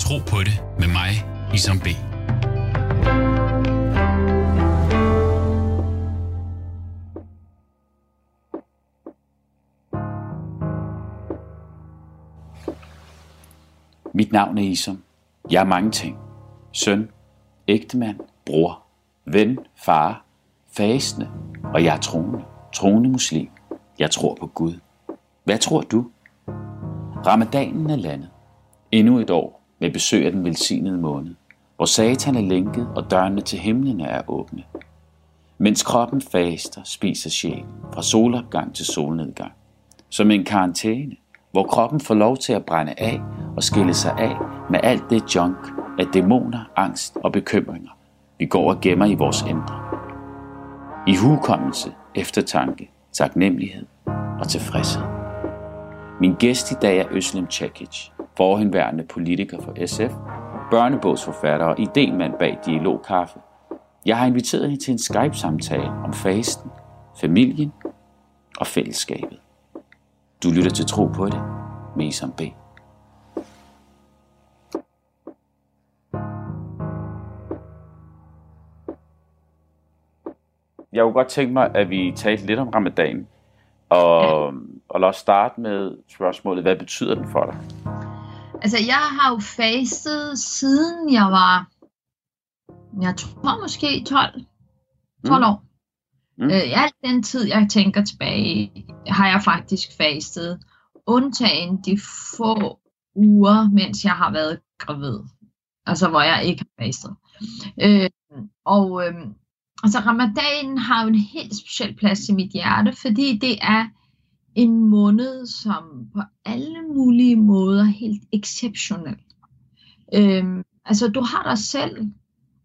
Tro på det med mig, Isam B. Mit navn er Isom. Jeg er mange ting. Søn, ægtemand, bror, ven, far, fastende, og jeg er troende. Troende muslim. Jeg tror på Gud. Hvad tror du? Ramadanen er landet. Endnu et år med besøg af den velsignede måned, hvor satan er lænket og dørene til himlen er åbne. Mens kroppen faster, spiser sjælen fra solopgang til solnedgang. Som en karantæne, hvor kroppen får lov til at brænde af og skille sig af med alt det junk af dæmoner, angst og bekymringer, vi går og gemmer i vores indre. I hukommelse, eftertanke, taknemmelighed og tilfredshed. Min gæst i dag er Øslem Cekic, forhenværende politiker for SF, børnebogsforfatter og idémand bag Dialog Kaffe. Jeg har inviteret hende til en Skype-samtale om fasten, familien og fællesskabet. Du lytter til Tro på det med Isam B. Jeg kunne godt tænke mig, at vi talte lidt om ramadan. Og, ja. og lad os starte med spørgsmålet, hvad betyder den for dig? Altså, jeg har jo fastet siden jeg var, jeg tror måske 12, 12 mm. år. Mm. Øh, I al den tid, jeg tænker tilbage, har jeg faktisk fastet. Undtagen de få uger, mens jeg har været gravid. Altså, hvor jeg ikke har fastet. Øh, og øh, altså, ramadanen har jo en helt speciel plads i mit hjerte, fordi det er en måned, som på alle mulige måder helt exceptionel. Øhm, altså, du har dig selv,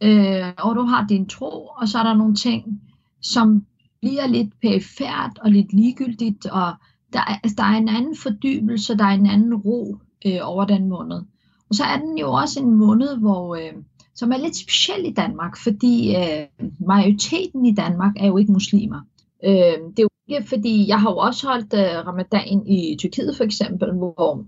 øh, og du har din tro, og så er der nogle ting, som bliver lidt perifært og lidt ligegyldigt, og der er, altså, der er en anden fordybelse, der er en anden ro øh, over den måned. Og så er den jo også en måned, hvor, øh, som er lidt speciel i Danmark, fordi øh, majoriteten i Danmark er jo ikke muslimer. Øh, det er jo ikke, fordi jeg har jo også holdt øh, ramadan i Tyrkiet for eksempel, hvor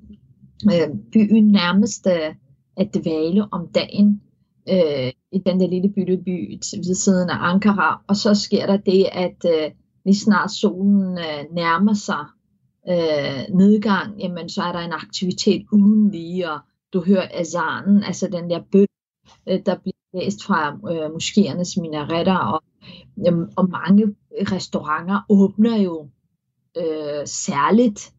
øh, byen nærmest øh, er dvale om dagen øh, i den der lille bytteby ved siden af Ankara, og så sker der det, at øh, lige snart solen øh, nærmer sig øh, nedgang, jamen så er der en aktivitet uden lige, og du hører azanen, altså den der bøn, øh, der bliver læst fra øh, moskéernes minaretter, og, øh, og mange restauranter åbner jo øh, særligt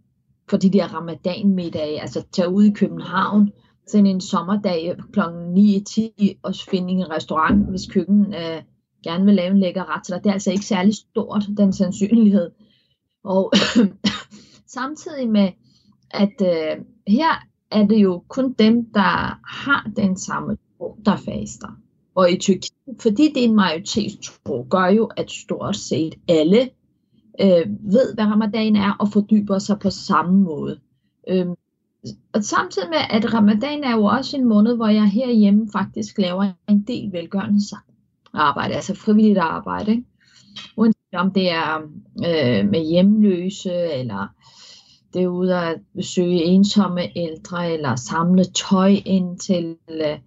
for de der ramadanmiddage, altså tage ud i København, sådan en sommerdag kl. 9-10 og finde en restaurant, hvis køkken øh, gerne vil lave en lækker ret til dig. Det er altså ikke særlig stort, den sandsynlighed. Og samtidig med, at øh, her er det jo kun dem, der har den samme tro, der faster. Og i Tyrkiet, fordi det er en majoritetstro, gør jo, at stort set alle øh, ved, hvad ramadan er, og fordyber sig på samme måde. Øh, og samtidig med, at ramadan er jo også en måned, hvor jeg herhjemme faktisk laver en del velgørende arbejde, altså frivilligt arbejde. Ikke? Uanset om det er øh, med hjemløse, eller det er ude at besøge ensomme ældre, eller samle tøj ind til øh,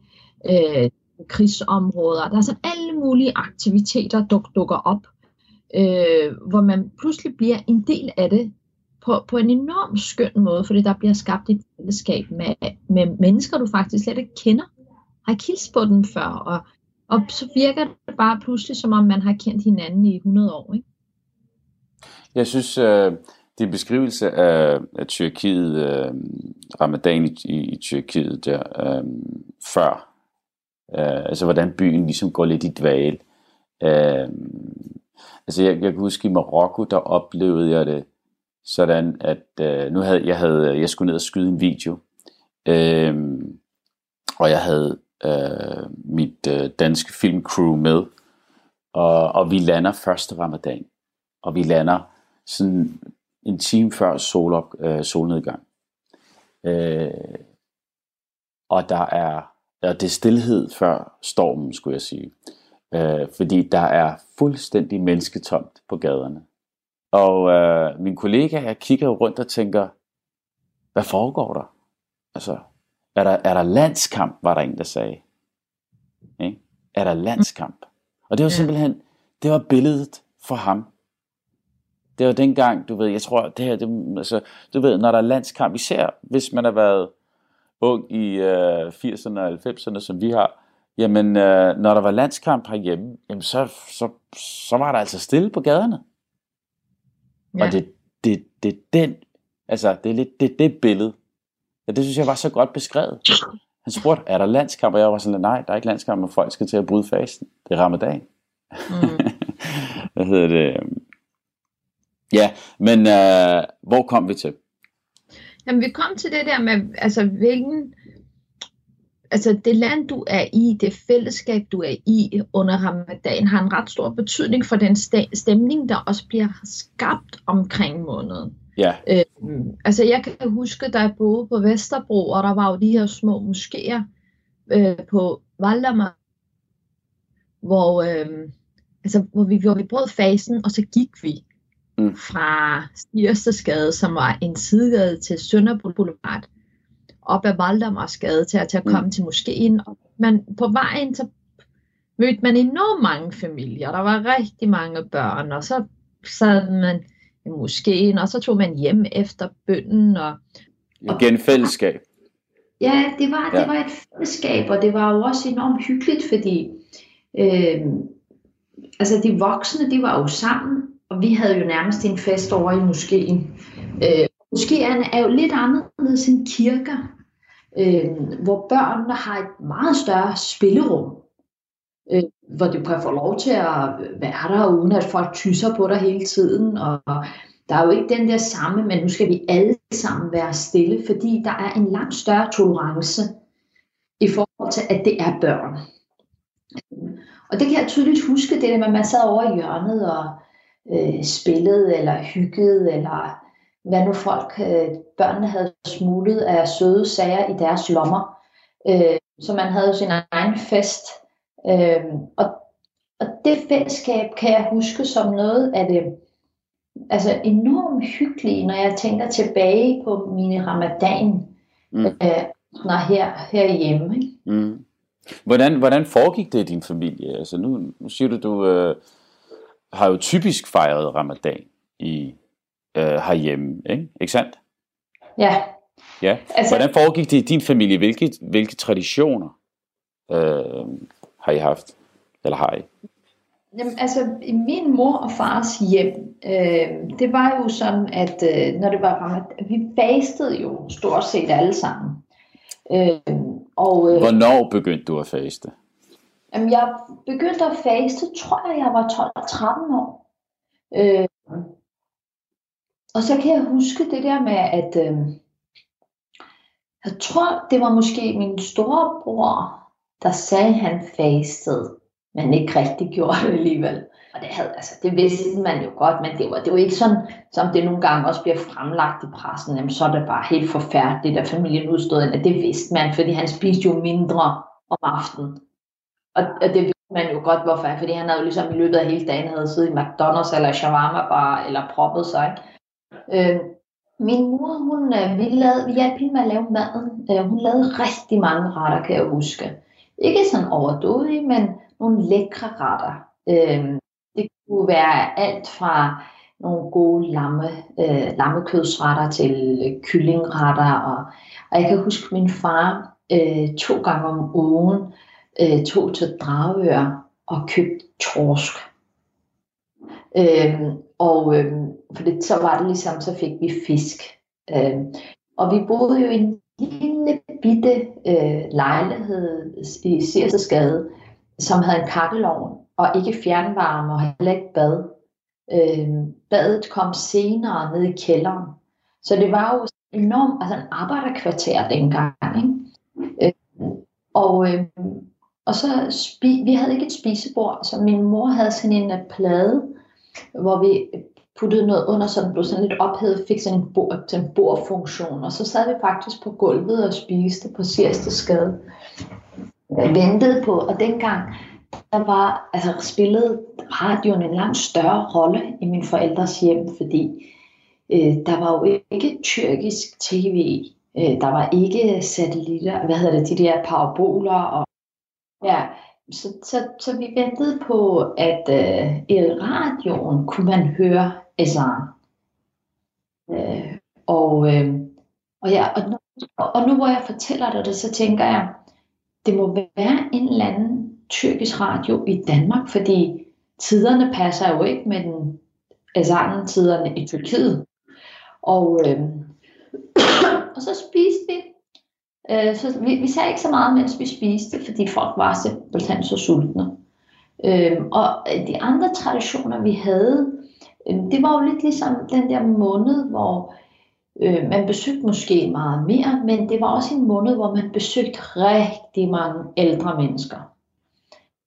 øh krigsområder. Der er sådan alle mulige aktiviteter, der dukker op, øh, hvor man pludselig bliver en del af det, på, på en enorm skøn måde, fordi der bliver skabt et fællesskab med, med mennesker, du faktisk slet ikke kender. Har ikke hilst på den før, og, og så virker det bare pludselig, som om man har kendt hinanden i 100 år. Ikke? Jeg synes, øh, det beskrivelse af, af Tyrkiet, øh, ramadan i, i, i Tyrkiet der, øh, før, øh, altså hvordan byen ligesom går lidt i dvale. Øh, altså jeg, jeg kan huske i Marokko, der oplevede jeg det, sådan at øh, nu havde jeg havde jeg skulle ned og skyde en video, øh, og jeg havde øh, mit øh, danske filmcrew med, og, og vi lander første ramadan, og vi lander sådan en time før solop, øh, solnedgang. Øh, og der er, og det er stillhed før stormen, skulle jeg sige. Øh, fordi der er fuldstændig mennesketomt på gaderne. Og øh, min kollega, jeg kigger rundt og tænker, hvad foregår der? Altså, er der, er der landskamp, var der en, der sagde. Ikke? Er der landskamp? Og det var simpelthen, det var billedet for ham. Det var dengang, du ved, jeg tror, det her, det, altså, du ved, når der er landskamp, især hvis man har været ung i øh, 80'erne og 90'erne, som vi har, jamen, øh, når der var landskamp herhjemme, jamen, så, så, så var der altså stille på gaderne. Ja. Og det, det, det, den, altså, det er lidt det, det billede. Ja, det synes jeg var så godt beskrevet. Han spurgte, er der landskamp? Og jeg var sådan, nej, der er ikke landskamp, når folk skal til at bryde fasten. Det er ramadan. Mm. Hvad hedder det? Ja, men øh, hvor kom vi til? Jamen, vi kom til det der med, altså, hvilken, altså det land, du er i, det fællesskab, du er i under ramadan, har en ret stor betydning for den stemning, der også bliver skabt omkring måneden. Ja. Øhm, altså jeg kan huske, da jeg boede på Vesterbro, og der var jo de her små moskéer øh, på Valdemar, hvor, øh, altså, hvor, vi, hvor vi brød fasen, og så gik vi mm. fra Stirstegade, som var en sidegade til Sønderbold Boulevard, op ad Valdemarsgade til at, til at komme mm. til moskeen. Og man, på vejen så mødte man enormt mange familier. Der var rigtig mange børn, og så sad man i moskeen, og så tog man hjem efter bønden. Og, og Igen fællesskab. Ja, det var, ja. det var et fællesskab, og det var jo også enormt hyggeligt, fordi øh, altså de voksne, de var jo sammen, og vi havde jo nærmest en fest over i moskeen. Øh, moskéerne er jo lidt anderledes end kirker, øh, hvor børnene har et meget større spillerum, øh, hvor du kan få lov til at være der, uden at folk tyser på dig hele tiden, og der er jo ikke den der samme, men nu skal vi alle sammen være stille, fordi der er en langt større tolerance i forhold til, at det er børn. Og det kan jeg tydeligt huske, det der med, at man sad over i hjørnet og øh, spillede eller hyggede, eller hvad nu folk, øh, børnene havde smuglet af søde sager i deres lommer. Øh, så man havde sin egen fest. Øh, og, og det fællesskab kan jeg huske som noget af det altså enormt hyggelige, når jeg tænker tilbage på mine ramadan mm. øh, når her, herhjemme. Ikke? Mm. Hvordan, hvordan foregik det i din familie? Altså nu, nu siger du, du øh, har jo typisk fejret ramadan i øh, herhjemme, ikke? ikke sandt? Ja. Ja. Altså, hvordan foregik det i din familie? Hvilke, hvilke traditioner øh, har I haft? Eller har I? Jamen, altså, i min mor og fars hjem, øh, det var jo sådan, at øh, når det var ramadan, vi fastede jo stort set alle sammen. Øh, og, øh, Hvornår begyndte du at faste? Jamen, jeg begyndte at faste, tror jeg, jeg var 12-13 år. Øh, og så kan jeg huske det der med, at øh, jeg tror, det var måske min storebror, der sagde, at han fastede, men ikke rigtig gjorde det alligevel. Og det, havde, altså, det vidste man jo godt, men det var, det var ikke sådan, som det nogle gange også bliver fremlagt i pressen, jamen, så er det bare helt forfærdeligt, at familien udstod, at det vidste man, fordi han spiste jo mindre om aftenen. Og, og det vidste man jo godt, hvorfor, fordi han havde jo ligesom i løbet af hele dagen havde siddet i McDonald's eller shawarma bar, eller proppet sig. Øh, min mor, hun, øh, vi, lavede, vi hjalp hende med at lave maden. Øh, hun lavede rigtig mange retter, kan jeg huske. Ikke sådan overdådige, men nogle lækre retter. Øh, det kunne være alt fra nogle gode lamme, øh, lammekødsretter til kyllingretter. Og, og jeg kan huske, min far øh, to gange om ugen øh, tog til Dragør og købte torsk. Øh, og øh, for det, så var det ligesom, så fik vi fisk. Øh, og vi boede jo i en lille bitte øh, lejlighed i Sirsesgade, som havde en kakkelovn og ikke fjernvarme og heller ikke bad. Øh, badet kom senere ned i kælderen. Så det var jo enormt, altså en arbejderkvarter dengang. Ikke? Øh, og, øh, og så spi, vi havde ikke et spisebord, så min mor havde sådan en øh, plade, hvor vi puttede noget under, så den blev sådan lidt ophedet, fik sådan en, bord, en bordfunktion, og så sad vi faktisk på gulvet og spiste på Sierste Skade. Jeg ventede på, og dengang, der var, altså spillede radioen en langt større rolle i min forældres hjem, fordi øh, der var jo ikke tyrkisk tv Øh, der var ikke satellitter, hvad hedder det, de der paraboler. Og, ja, så, så, så vi ventede på, at øh, i radioen kunne man høre Azan. Øh, og, øh, og, ja, og, nu, og nu hvor jeg fortæller dig det, så tænker jeg, det må være en eller anden tyrkisk radio i Danmark, fordi tiderne passer jo ikke med den Azan tiderne i Tyrkiet. Og, øh, og så spiste vi. Øh, så vi, vi sagde ikke så meget, mens vi spiste, fordi folk var simpelthen så sultne. Øhm, øh, og de andre traditioner, vi havde, øh, det var jo lidt ligesom den der måned, hvor øh, man besøgte måske meget mere, men det var også en måned, hvor man besøgte rigtig mange ældre mennesker.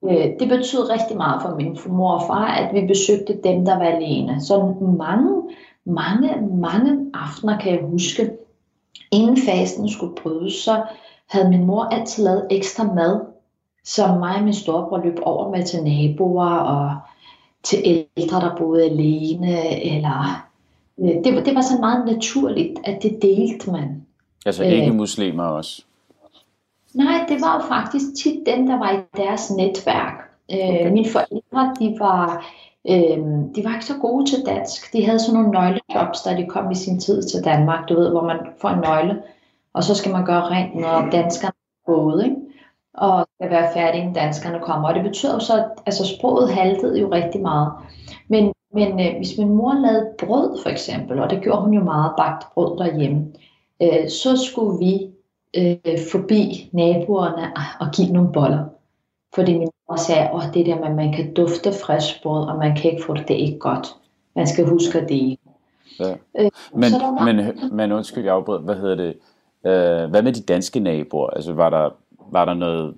Øh, det betød rigtig meget for min mor og far, at vi besøgte dem, der var alene. Så mange, mange, mange aftener kan jeg huske, inden fasten skulle brydes, så havde min mor altid lavet ekstra mad, som mig og min storebror løb over med til naboer og til ældre, der boede alene. Eller, øh, det, det var så meget naturligt, at det delte man. Altså ikke øh, muslimer også? Nej, det var jo faktisk tit dem, der var i deres netværk. Øh, okay. Mine forældre, de var, øh, de var ikke så gode til dansk. De havde sådan nogle nøglejobs, da de kom i sin tid til Danmark. Du ved, hvor man får en nøgle, og så skal man gøre rent, når danskerne er gået, ikke? og skal være færdig, når danskerne kommer. Og det betyder jo så, at altså, sproget haltede jo rigtig meget. Men, men øh, hvis min mor lavede brød for eksempel, og det gjorde hun jo meget, bagt brød derhjemme, øh, så skulle vi øh, forbi naboerne ah, og give nogle boller. Fordi min mor sagde, at det der med, at man kan dufte frisk brød, og man kan ikke få det, det er ikke godt. Man skal huske det Ja. Øh, men, men, men undskyld, jeg afbrød. Hvad hedder det? Øh, hvad med de danske naboer? Altså var der, var der noget,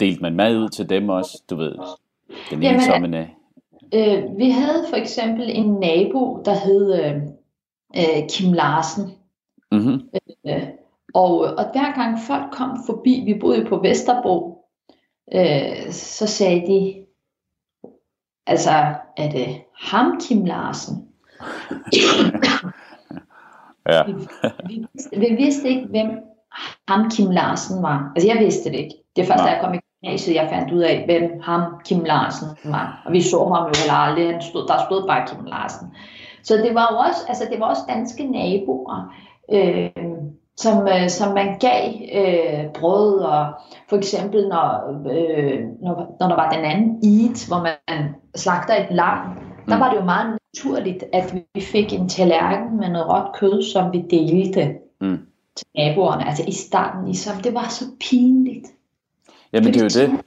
delte man mad ud til dem også? Du ved, den Jamen, af. Øh, vi havde for eksempel en nabo, der hed øh, øh Kim Larsen. Mm-hmm. Øh, og, og hver gang folk kom forbi, vi boede på Vesterbro, øh, så sagde de, altså, er det ham, Kim Larsen? ja. vi, vi, vidste, vi vidste ikke, hvem ham, Kim Larsen var. Altså, jeg vidste det ikke. Det er først, da jeg kom i gymnasiet, jeg fandt ud af, hvem ham, Kim Larsen var. Og vi så ham jo heller aldrig. Han stod, der stod bare Kim Larsen. Så det var jo også, altså, det var også danske naboer. Øh, som, øh, som man gav øh, brød, og for eksempel når, øh, når, når der var den anden Eid, hvor man slagter et lam, mm. der var det jo meget naturligt, at vi fik en tallerken med noget råt kød, som vi delte mm. til naboerne, altså i starten ligesom. Det var så pinligt. Jamen det er jo det.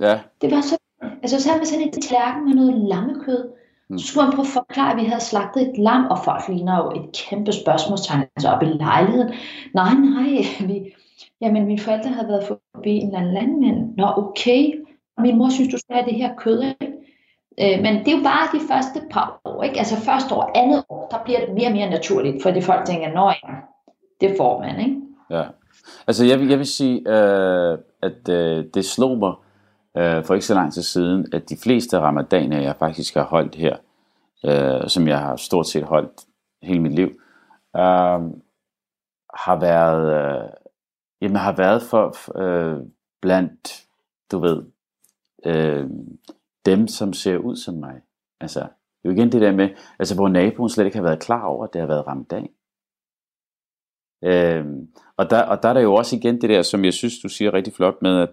Ja. Det var så, altså så man sådan en tallerken med noget lammekød, Mm. Så skulle man prøve at forklare, at vi havde slagtet et lam, og folk ligner jo et kæmpe spørgsmålstegn altså op i lejligheden. Nej, nej, vi, jamen mine forældre havde været forbi en eller anden landmand. Nå, okay. Min mor synes, du skal have det her kød, ikke? Øh, men det er jo bare de første par år, ikke? Altså første år, andet år, der bliver det mere og mere naturligt, fordi folk tænker, nå ja, det får man, ikke? Ja. Altså jeg vil, jeg vil sige, øh, at øh, det slog mig, øh, for ikke så lang tid siden, at de fleste ramadaner, jeg faktisk har holdt her, øh, som jeg har stort set holdt hele mit liv, øh, har været, øh, jamen, har været for øh, blandt, du ved, øh, dem, som ser ud som mig. Altså, det er jo igen det der med, altså hvor naboen slet ikke har været klar over, at det har været ramadan. Øh, og, der, og der er der jo også igen det der, som jeg synes, du siger rigtig flot med, at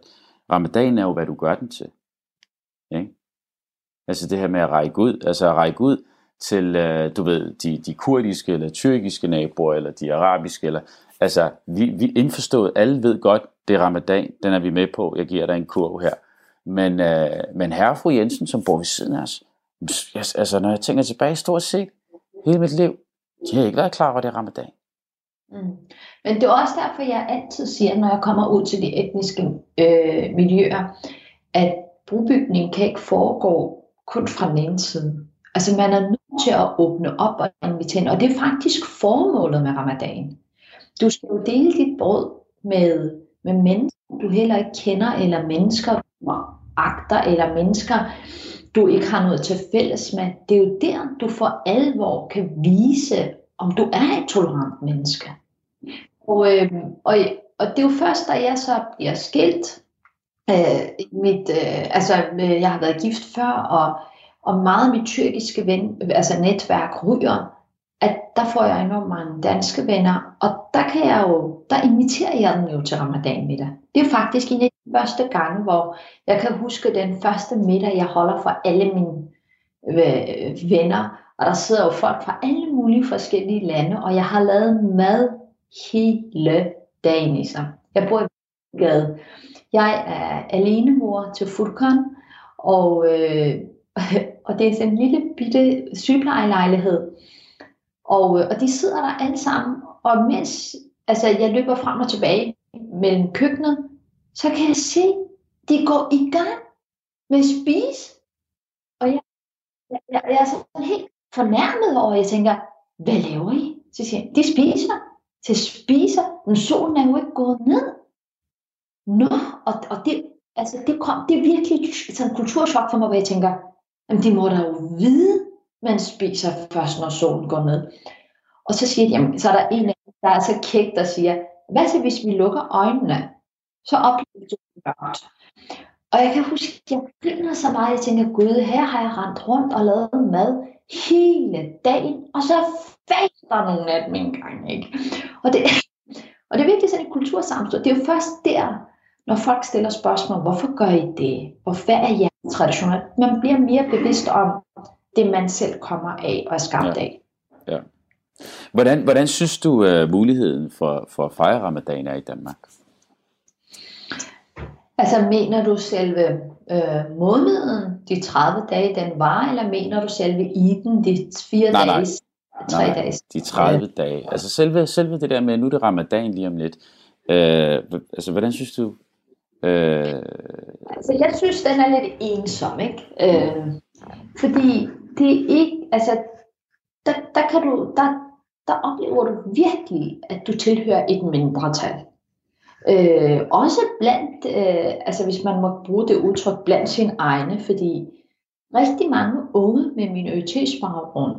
Ramadan er jo, hvad du gør den til. Ikke? Altså det her med at række ud, altså at række ud til, øh, du ved, de, de kurdiske eller tyrkiske naboer, eller de arabiske, eller, altså vi, vi indforstået, alle ved godt, det er ramadan, den er vi med på, jeg giver dig en kurv her. Men, øh, men herre fru Jensen, som bor ved siden af os, altså når jeg tænker tilbage stort set, hele mit liv, de har ikke været klar over, det er ramadan. Mm. Men det er også derfor, jeg altid siger, når jeg kommer ud til de etniske øh, miljøer, at brobygning kan ikke foregå kun fra den ene side. Altså man er nødt til at åbne op og invitere, og det er faktisk formålet med ramadan. Du skal jo dele dit brød med, med mennesker, du heller ikke kender, eller mennesker, du agter, eller mennesker, du ikke har noget til fælles med. Det er jo der, du for alvor kan vise, om du er et tolerant menneske. Og, øh, og, og det er jo først, da jeg så bliver skilt, øh, mit, øh, altså øh, jeg har været gift før, og, og meget af mit tyrkiske ven, altså netværk ryger, at der får jeg enormt mange danske venner, og der kan jeg jo, der inviterer jeg dem jo til ramadan middag. Det er faktisk en af de første gange, hvor jeg kan huske den første middag, jeg holder for alle mine øh, venner, og der sidder jo folk fra alle mulige forskellige lande, og jeg har lavet mad hele dagen i sig. Jeg bor i gade. Jeg er alenemor til Furkan, og, øh, og det er sådan en lille bitte sygeplejelejlighed. Og, øh, og de sidder der alle sammen, og mens altså, jeg løber frem og tilbage mellem køkkenet, så kan jeg se, de går i gang med at spise. Og jeg, jeg, jeg, jeg er sådan helt fornærmet over, jeg tænker, hvad laver I? Så siger jeg, de spiser. Så spiser, men solen er jo ikke gået ned. Nå, og, og det, altså det, kom, det er virkelig sådan en kulturschok for mig, hvor jeg tænker, jamen de må da jo vide, man spiser først, når solen går ned. Og så siger de, jamen, så er der en af der er så kæk, der siger, hvad så hvis vi lukker øjnene, så oplever du det godt. Og jeg kan huske, at jeg griner så meget, jeg tænker, gud, her har jeg rendt rundt og lavet mad hele dagen, og så faster nogle af dem engang, ikke? Og det, og det er virkelig sådan et kultursamstød. Det er jo først der, når folk stiller spørgsmål, hvorfor gør I det? Hvorfor er jeg traditionelt? Man bliver mere bevidst om det, man selv kommer af og er skabt Ja. af. Ja. Hvordan, hvordan synes du, uh, muligheden for, for at fejre ramadan er i Danmark? Altså mener du selve øh, måneden, de 30 dage, den var, eller mener du selve iden, de fire Nej, nej. dage, tre Nej, dage? De 30 dage. Altså selve, selve det der med, nu er det ramadan lige om lidt. Øh, altså, hvordan synes du... Øh, Altså, jeg synes, den er lidt ensom, ikke? Øh, fordi det er ikke, altså, der, der kan du, der, der oplever du virkelig, at du tilhører et mindretal. Øh, også blandt, øh, altså hvis man må bruge det udtryk, blandt sine egne, fordi rigtig mange unge med minoritetsbaggrund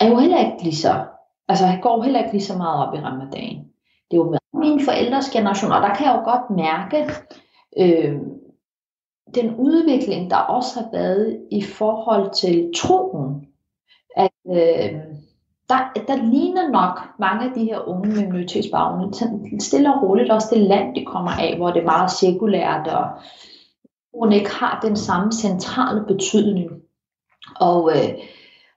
er jo heller ikke lige så, altså går heller ikke lige så meget op i ramadan. Det er jo mine forældres generation, og der kan jeg jo godt mærke, øh, den udvikling, der også har været i forhold til troen, at øh, der, der ligner nok mange af de her unge med minoritetsbaggrund, stille og roligt også det land, de kommer af, hvor det er meget cirkulært, og hun ikke har den samme centrale betydning. Og øh,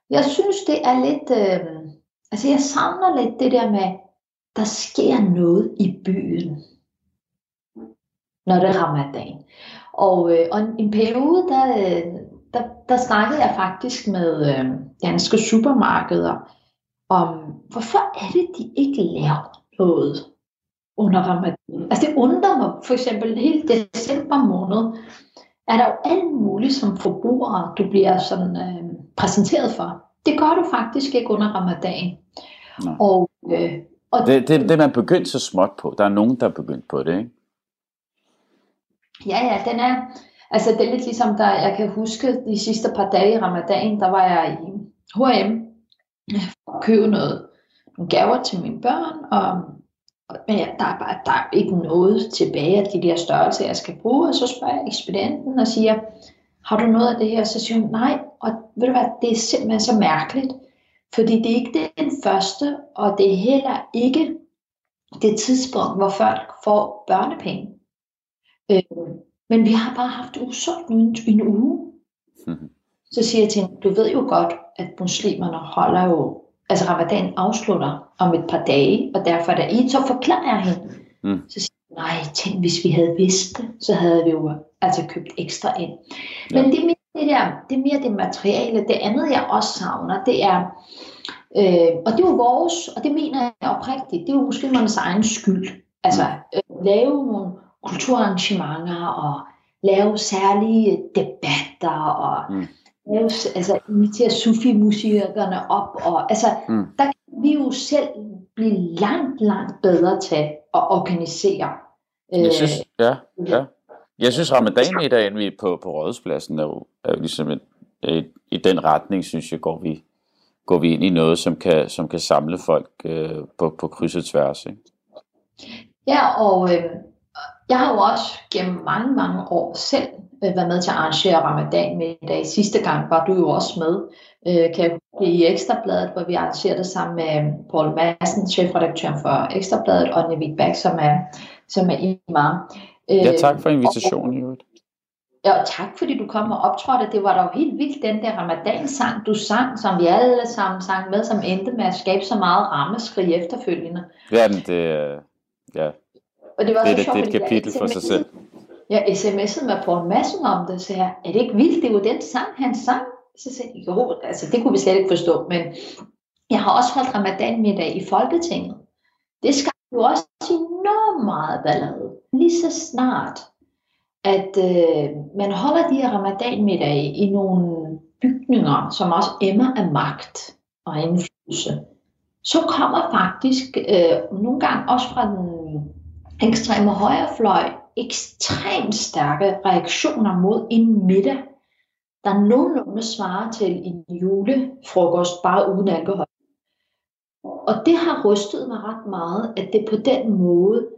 jeg synes, det er lidt, øh, altså jeg savner lidt det der med, der sker noget i byen, når det er ramadan. Og, øh, og en, en periode, der, øh, der, der snakkede jeg faktisk med øh, danske supermarkeder om, hvorfor er det, de ikke laver noget under ramadan. Altså det undrer mig, for eksempel hele december måned, er der jo alt muligt som forbruger, du bliver sådan øh, præsenteret for. Det gør du faktisk ikke under ramadan. Nej. Og, øh, og det, det, det man begyndt så småt på. Der er nogen, der er begyndt på det, ikke? Ja, ja, den er, altså det er lidt ligesom, der, jeg kan huske de sidste par dage i ramadan, der var jeg i H&M købe noget, nogle gaver til mine børn, og, men ja, der, er bare, der er ikke noget tilbage af de der størrelser, jeg skal bruge, og så spørger jeg ekspedienten og siger, har du noget af det her? Så siger hun, nej, og ved du hvad, det er simpelthen så mærkeligt, fordi det er ikke den første, og det er heller ikke det tidspunkt, hvor folk får børnepenge. Øh, men vi har bare haft usolgt nu en uge. Mhm. Så siger jeg til hende, du ved jo godt, at muslimerne holder jo, altså ramadan afslutter om et par dage, og derfor er der i, så forklarer jeg hende. Mm. Så siger jeg, nej, tænk, hvis vi havde vidst det, så havde vi jo altså købt ekstra ind. Men Ja. det, er mere det, der, det er mere det materiale. Det andet, jeg også savner, det er, øh, og det er jo vores, og det mener jeg oprigtigt, det er jo muslimernes egen skyld. Altså, øh, lave nogle kulturarrangementer, og lave særlige debatter, og Mm. Lave, altså, invitere sufi-musikerne op, og altså, Mm. der kan vi jo selv blive langt, langt bedre til at organisere. Jeg synes, Øh, ja, ja. Jeg synes, ramadan i dag, vi på, på Rådhuspladsen, er jo, er jo ligesom et, et, i den retning, synes jeg, går vi, går vi ind i noget, som kan, som kan samle folk øh, på, på kryds og tværs. Ikke? Ja, og øh, jeg har jo også gennem mange, mange år selv øh, været med til at arrangere ramadan med i dag. Sidste gang var du jo også med, øh, kan jeg huske, i Ekstrabladet, hvor vi arrangerede sammen med Paul Madsen, chefredaktøren for Ekstrabladet, og Navid Bak, som er, som er imam. Ja, tak for invitationen, Jørgen. Ja, og tak fordi du kom og optrådte. Det var da jo helt vildt, den der ramadan-sang, du sang, som vi alle sammen sang med, som endte med at skabe så meget rammeskrig efterfølgende. Ja, men det, ja. Og det var det, så det, sjovt, det er et kapitel for sig selv. Jeg sms'ede på en masse om det, så jeg, er det ikke vildt, det er jo den sang, han sang. Så sagde jeg, jo, altså det kunne vi slet ikke forstå, men jeg har også holdt ramadan middag i Folketinget. Det skal jo også enormt meget ballade. Lige så snart, at øh, man holder de her ramadanmiddage i nogle bygninger, som også emmer af magt og indflydelse, så kommer faktisk øh, nogle gange også fra den ekstreme højrefløj ekstremt stærke reaktioner mod en middag, der nogenlunde svarer til en julefrokost, bare uden alkohol. Og det har rystet mig ret meget, at det på den måde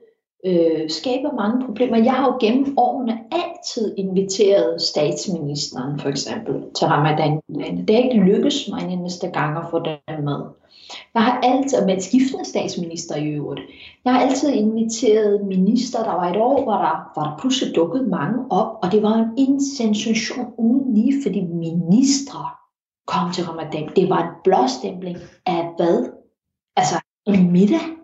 øh, skaber mange problemer. Jeg har jo gennem årene altid inviteret statsministeren for eksempel til Ramadan. Det har ikke lykkes mig en eneste gang at få den med. Jeg har altid, med skiftende statsminister i øvrigt, jeg har altid inviteret minister, der var et år, hvor der, hvor der pludselig dukkede mange op, og det var en sensation uden lige, fordi ministre kom til Ramadan. Det var en blåstempling af hvad? Altså en middag.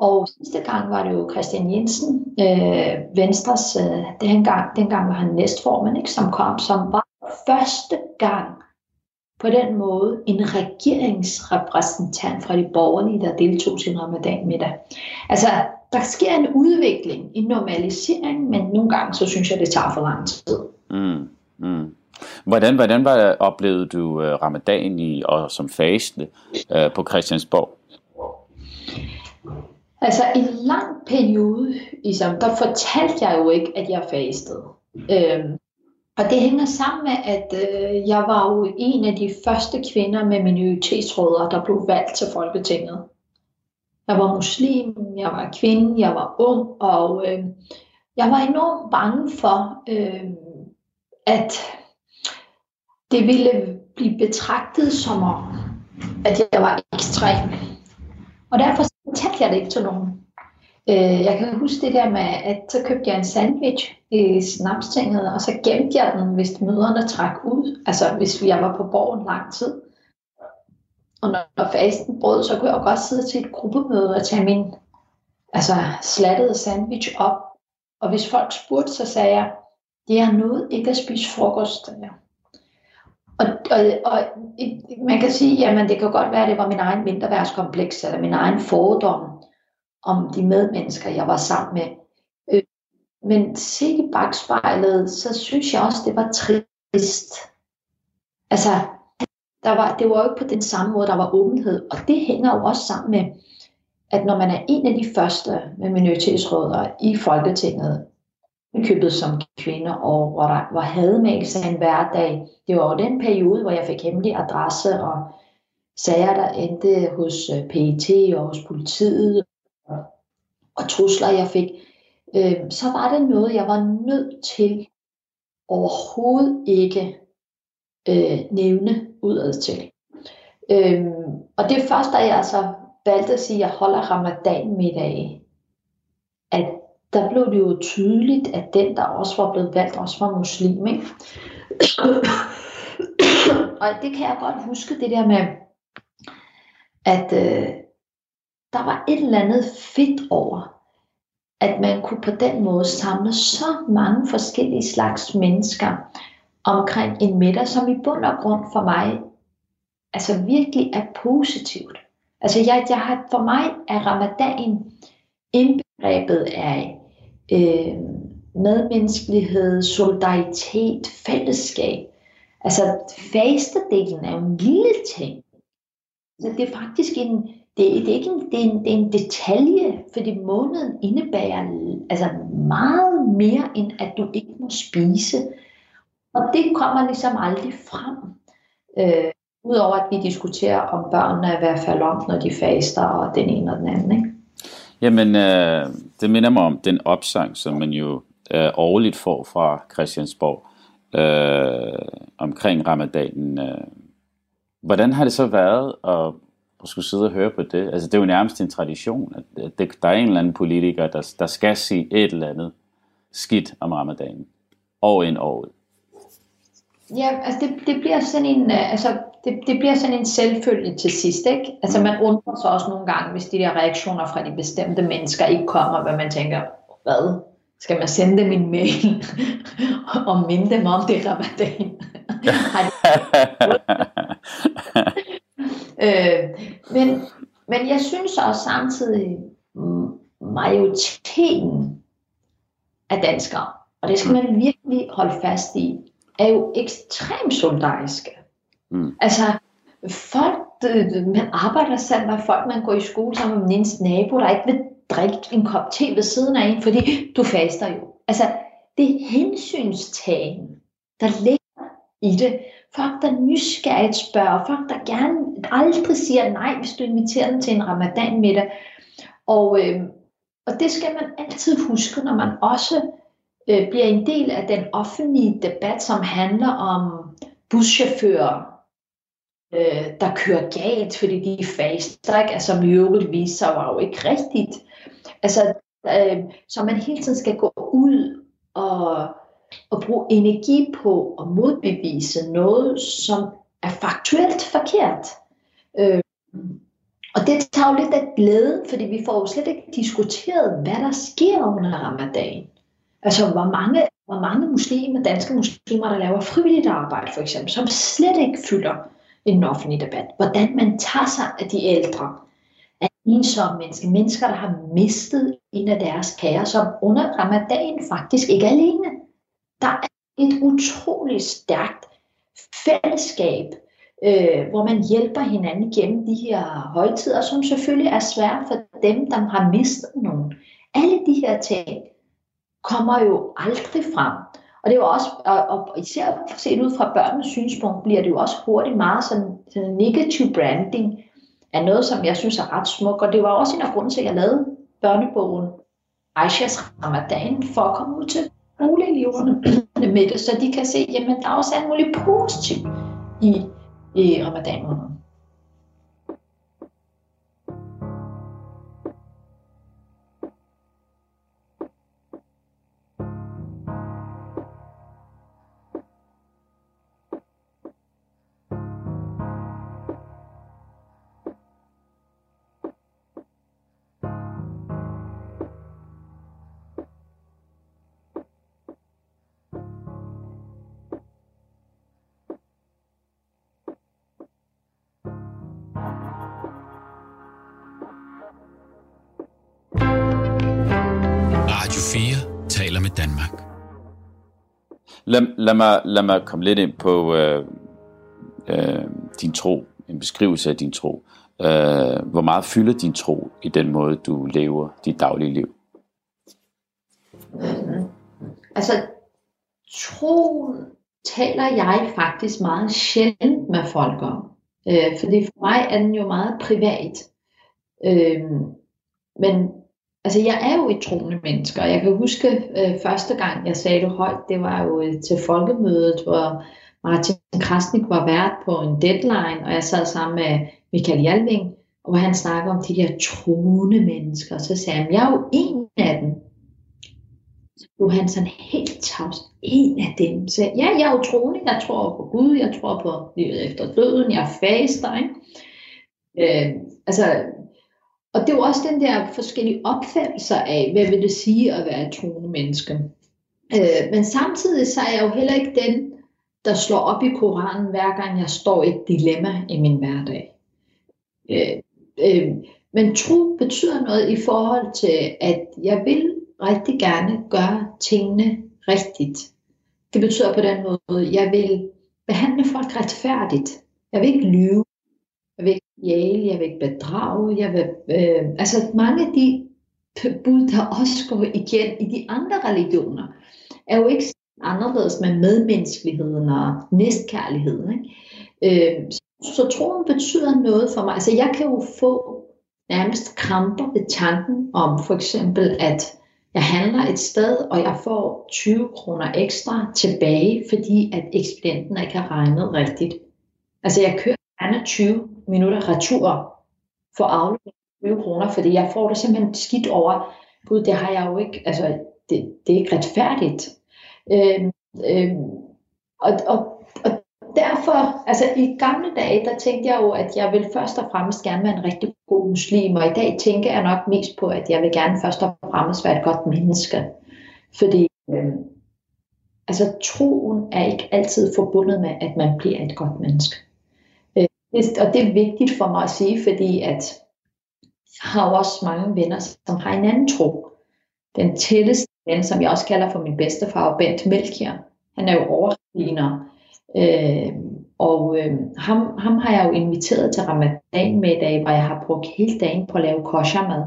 Og sidste gang var det jo Christian Jensen, øh, Venstres, øh, dengang, dengang var han næstformand, ikke, som kom, som var første gang på den måde en regeringsrepræsentant fra de borgerlige, der deltog til ramadan middag. Altså, der sker en udvikling, en normalisering, men nogle gange, så synes jeg, det tager for lang tid. Mm, mm. Hvordan, hvordan var oplevede du uh, ramadan i, og som faste uh, på Christiansborg? Altså en lang periode, ligesom, der fortalte jeg jo ikke, at jeg fastede. Øhm, og det hænger sammen med, at øh, jeg var jo en af de første kvinder med minoritetsråder, der blev valgt til Folketinget. Jeg var muslim, jeg var kvinde, jeg var ung, og øh, jeg var enormt bange for, øh, at det ville blive betragtet som om, at jeg var ekstrem. Og derfor fortalte jeg det ikke til nogen. Øh, jeg kan huske det der med, at så købte jeg en sandwich i snapstinget, og så gemte jeg den, hvis møderne trak ud. Altså hvis jeg var på borgen lang tid. Og når, når fasten brød, så kunne jeg godt sidde til et gruppemøde og tage min altså, slattede sandwich op. Og hvis folk spurgte, så sagde jeg, det er noget ikke at spise frokost. Der. Og, og, og man kan sige, jamen det kan godt være, at det var min egen mindreværdskompleks, eller min egen fordom om de medmennesker, jeg var sammen med. Øh, men set i bagspejlet, så synes jeg også, det var trist. Altså, der var, det var jo ikke på den samme måde, der var åbenhed. Og det hænger jo også sammen med, at når man er en af de første med minoritetsråder i Folketinget, købet som kvinde, og hvor der var hadmægelse en hverdag. Det var jo den periode, hvor jeg fik hemmelig adresse og sager, der endte hos øh, PET og hos politiet, og trusler, jeg fik. Øh, så var det noget, jeg var nødt til overhovedet ikke øh, nævne udad til. Øh, og det første, da jeg så valgte at sige, at jeg holder ramadan middag, der blev det jo tydeligt, at den, der også var blevet valgt, også var muslim. Ikke? og det kan jeg godt huske, det der med, at øh, der var et eller andet fedt over, at man kunne på den måde samle så mange forskellige slags mennesker omkring en middag, som i bund og grund for mig altså virkelig er positivt. Altså jeg, jeg har, for mig er ramadan indbegrebet af øh, medmenneskelighed, solidaritet, fællesskab. Altså fastedelen er jo en lille ting. Så det er faktisk en, det, det er ikke en, det er en, det er en detalje, fordi måneden indebærer altså meget mere, end at du ikke må spise. Og det kommer ligesom aldrig frem. Øh, Udover at vi diskuterer, om børnene er i hvert fald om, når de faster, og den ene og den anden. Ikke? Jamen, øh, det minder mig om den opsang, som man jo øh, årligt får fra Christiansborg øh, omkring ramadanen. Øh. Hvordan har det så været at, at skulle sidde og høre på det? Altså, det er jo nærmest en tradition, at det, der er en eller anden politiker, der, der skal sige et eller andet skidt om ramadanen. År ind år ud. Ja, altså det, det bliver sådan en, øh, altså det, det bliver sådan en selvfølge til sidst, ikke? Altså mm. man undrer sig også nogle gange, hvis de der reaktioner fra de bestemte mennesker ikke kommer, hvad man tænker, hvad? Skal man sende dem en mail og minde dem om det ramadan? øh, men, men jeg synes også samtidig, majoriteten af danskere, og det skal man virkelig holde fast i, er jo ekstremt solidariske. Mm. Altså, folk, man arbejder sammen med folk, man går i skole sammen med min nabo, der ikke vil drikke en kop te ved siden af en, fordi du faster jo. Altså, det er hensynstagen, der ligger i det. Folk, der nysgerrigt spørger, folk, der gerne aldrig siger nej, hvis du inviterer dem til en ramadan middag. Og, øh, og det skal man altid huske, når man også øh, bliver en del af den offentlige debat, som handler om buschauffører, øh, der kører galt, fordi de er faster, ikke? altså i øvrigt viser sig var jo ikke rigtigt. Altså, øh, så man hele tiden skal gå ud og, og bruge energi på at modbevise noget, som er faktuelt forkert. Øh, og det tager jo lidt af glæde, fordi vi får jo slet ikke diskuteret, hvad der sker under ramadan. Altså, hvor mange, hvor mange muslimer, danske muslimer, der laver frivilligt arbejde, for eksempel, som slet ikke fylder i den offentlige debat. Hvordan man tager sig af de ældre, af ensomme mennesker, mennesker, der har mistet en af deres kære, som under ramadan faktisk ikke er alene. Der er et utroligt stærkt fællesskab, øh, hvor man hjælper hinanden gennem de her højtider, som selvfølgelig er svære for dem, der har mistet nogen. Alle de her ting kommer jo aldrig frem. Og det er jo også, og, og især set ud fra børnenes synspunkt, bliver det jo også hurtigt meget sådan, sådan negativ branding af noget, som jeg synes er ret smukt. Og det var også en af grunden til, at jeg lavede børnebogen Aishas Ramadan, for at komme ud til skoleeleverne med det, så de kan se, jamen der er også alt muligt positivt i, i ramadan Lad, lad, mig, lad mig komme lidt ind på øh, øh, din tro, en beskrivelse af din tro. Øh, hvor meget fylder din tro i den måde, du lever dit daglige liv? Mm. Altså, tro taler jeg faktisk meget sjældent med folk om. Øh, fordi for mig er den jo meget privat. Øh, men Altså, jeg er jo et troende menneske, og jeg kan huske øh, første gang, jeg sagde det højt, det var jo øh, til folkemødet, hvor Martin Krasnik var vært på en deadline, og jeg sad sammen med Michael Jalving, hvor han snakker om de der troende mennesker, og så sagde han, jeg er jo en af dem. Så blev han sådan helt tavs, en af dem. Så ja, jeg er jo troende, jeg tror på Gud, jeg tror på livet efter døden, jeg faster, ikke? Øh, altså, og det er jo også den der forskellige opfattelser af, hvad vil det sige at være et troende menneske. Øh, men samtidig så er jeg jo heller ikke den, der slår op i Koranen, hver gang jeg står i et dilemma i min hverdag. Øh, øh, men tro betyder noget i forhold til, at jeg vil rigtig gerne gøre tingene rigtigt. Det betyder på den måde, at jeg vil behandle folk retfærdigt. Jeg vil ikke lyve. Jeg vil ikke jæle, jeg vil ikke bedrage, jeg vil, øh, altså mange af de bud, der også går igen i de andre religioner, er jo ikke anderledes med medmenneskeligheden og næstkærligheden. Ikke? Øh, så, så troen betyder noget for mig. Altså jeg kan jo få nærmest kramper ved tanken om for eksempel, at jeg handler et sted, og jeg får 20 kroner ekstra tilbage, fordi at ekspedienten ikke har regnet rigtigt. Altså jeg kører gerne 20 minutter retur for aflevering 20 kroner, fordi jeg får det simpelthen skidt over. Gud, det har jeg jo ikke, altså det, det er ikke retfærdigt. Øhm, øhm, og, og, og derfor, altså i gamle dage, der tænkte jeg jo, at jeg vil først og fremmest gerne være en rigtig god muslim, og i dag tænker jeg nok mest på, at jeg vil gerne først og fremmest være et godt menneske. Fordi øhm, altså troen er ikke altid forbundet med, at man bliver et godt menneske. Det, og det er vigtigt for mig at sige, fordi at jeg har jo også mange venner, som har en anden tro. Den tætteste ven, som jeg også kalder for min bedstefar, Bent Melchior, han er jo overrigner. Øh, og øh, ham, ham har jeg jo inviteret til ramadan med i dag, hvor jeg har brugt hele dagen på at lave kosher mad.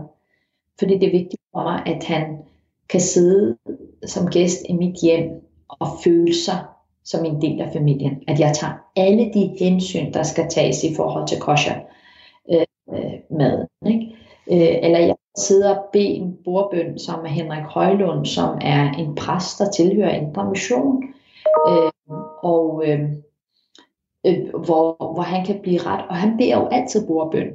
Fordi det er vigtigt for mig, at han kan sidde som gæst i mit hjem og føle sig som en del af familien. At jeg tager alle de hensyn, der skal tages i forhold til kosher øh, øh mad. Ikke? Øh, eller jeg sidder og beder en bordbøn som er Henrik Højlund, som er en præst, der tilhører Indre Mission. Øh, og øh, øh, hvor, hvor han kan blive ret, og han beder jo altid bordbøn.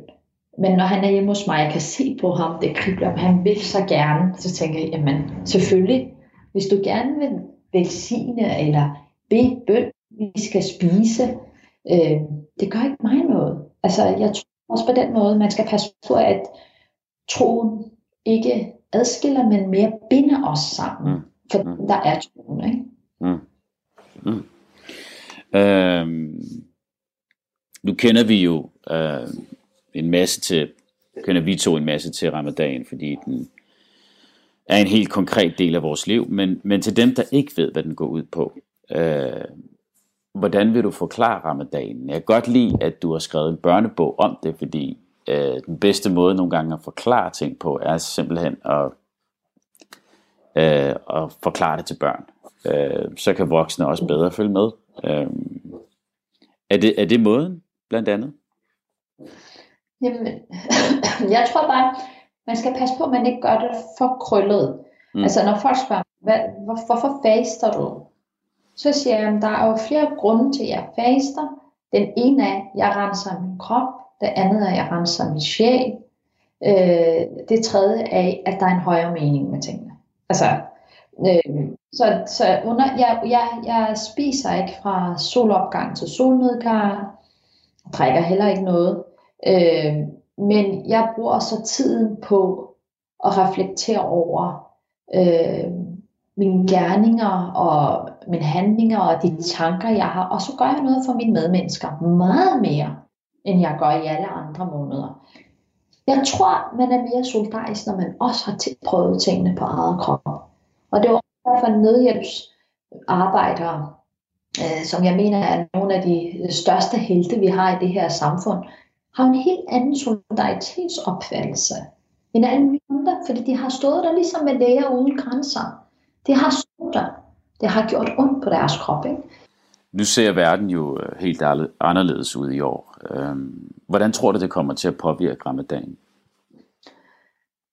Men når han er hjemme hos mig, jeg kan se på ham, det kribler, han vil så gerne, så tænker jeg, jamen selvfølgelig, hvis du gerne vil velsigne eller bede bøn, vi skal spise, øh, det gør ikke mig noget. Altså jeg tror også på den måde, man skal passe på, at troen ikke adskiller, men mere binder os sammen. Mm. For mm. der er troen, ikke? Mm. Mm. Øhm, nu kender vi jo øh, en masse til, kender vi to en masse til ramadan, fordi den er en helt konkret del af vores liv, men, men til dem, der ikke ved, hvad den går ud på, øh, hvordan vil du forklare ramadanen? Jeg kan godt lide, at du har skrevet en børnebog om det, fordi øh, den bedste måde nogle gange at forklare ting på, er simpelthen at, øh, at forklare det til børn. Øh, så kan voksne også bedre følge med. Øh, er, det, er det måden, blandt andet? Jamen, jeg tror bare, man skal passe på, at man ikke gør det for krøllet. Mm. Altså når folk spørger, hvad, hvor, hvorfor faster du? Så siger jeg, at der er jo flere grunde til, at jeg faster. Den ene er, at jeg renser min krop. Det andet er, at jeg renser min sjæl. Øh, det tredje er, at der er en højere mening med tingene. Altså, øh, så, så under, jeg, jeg, jeg spiser ikke fra solopgang til solnedgang. Jeg drikker heller ikke noget. Øh, men jeg bruger så tiden på at reflektere over øh, mine gerninger og mine handlinger og de tanker, jeg har. Og så gør jeg noget for mine medmennesker. Meget mere end jeg gør i alle andre måneder. Jeg tror, man er mere solidarisk, når man også har prøvet tingene på eget krop. Og det var derfor nødhjælpsarbejdere, øh, som jeg mener er nogle af de største helte, vi har i det her samfund, har en helt anden solidaritetsopfattelse end alle andre, fordi de har stået der ligesom med læger uden grænser. Det har stået der. Det har gjort ondt på deres krop. Ikke? Nu ser verden jo øh, helt anderledes ud i år. Øhm, hvordan tror du, det kommer til at påvirke ramadan?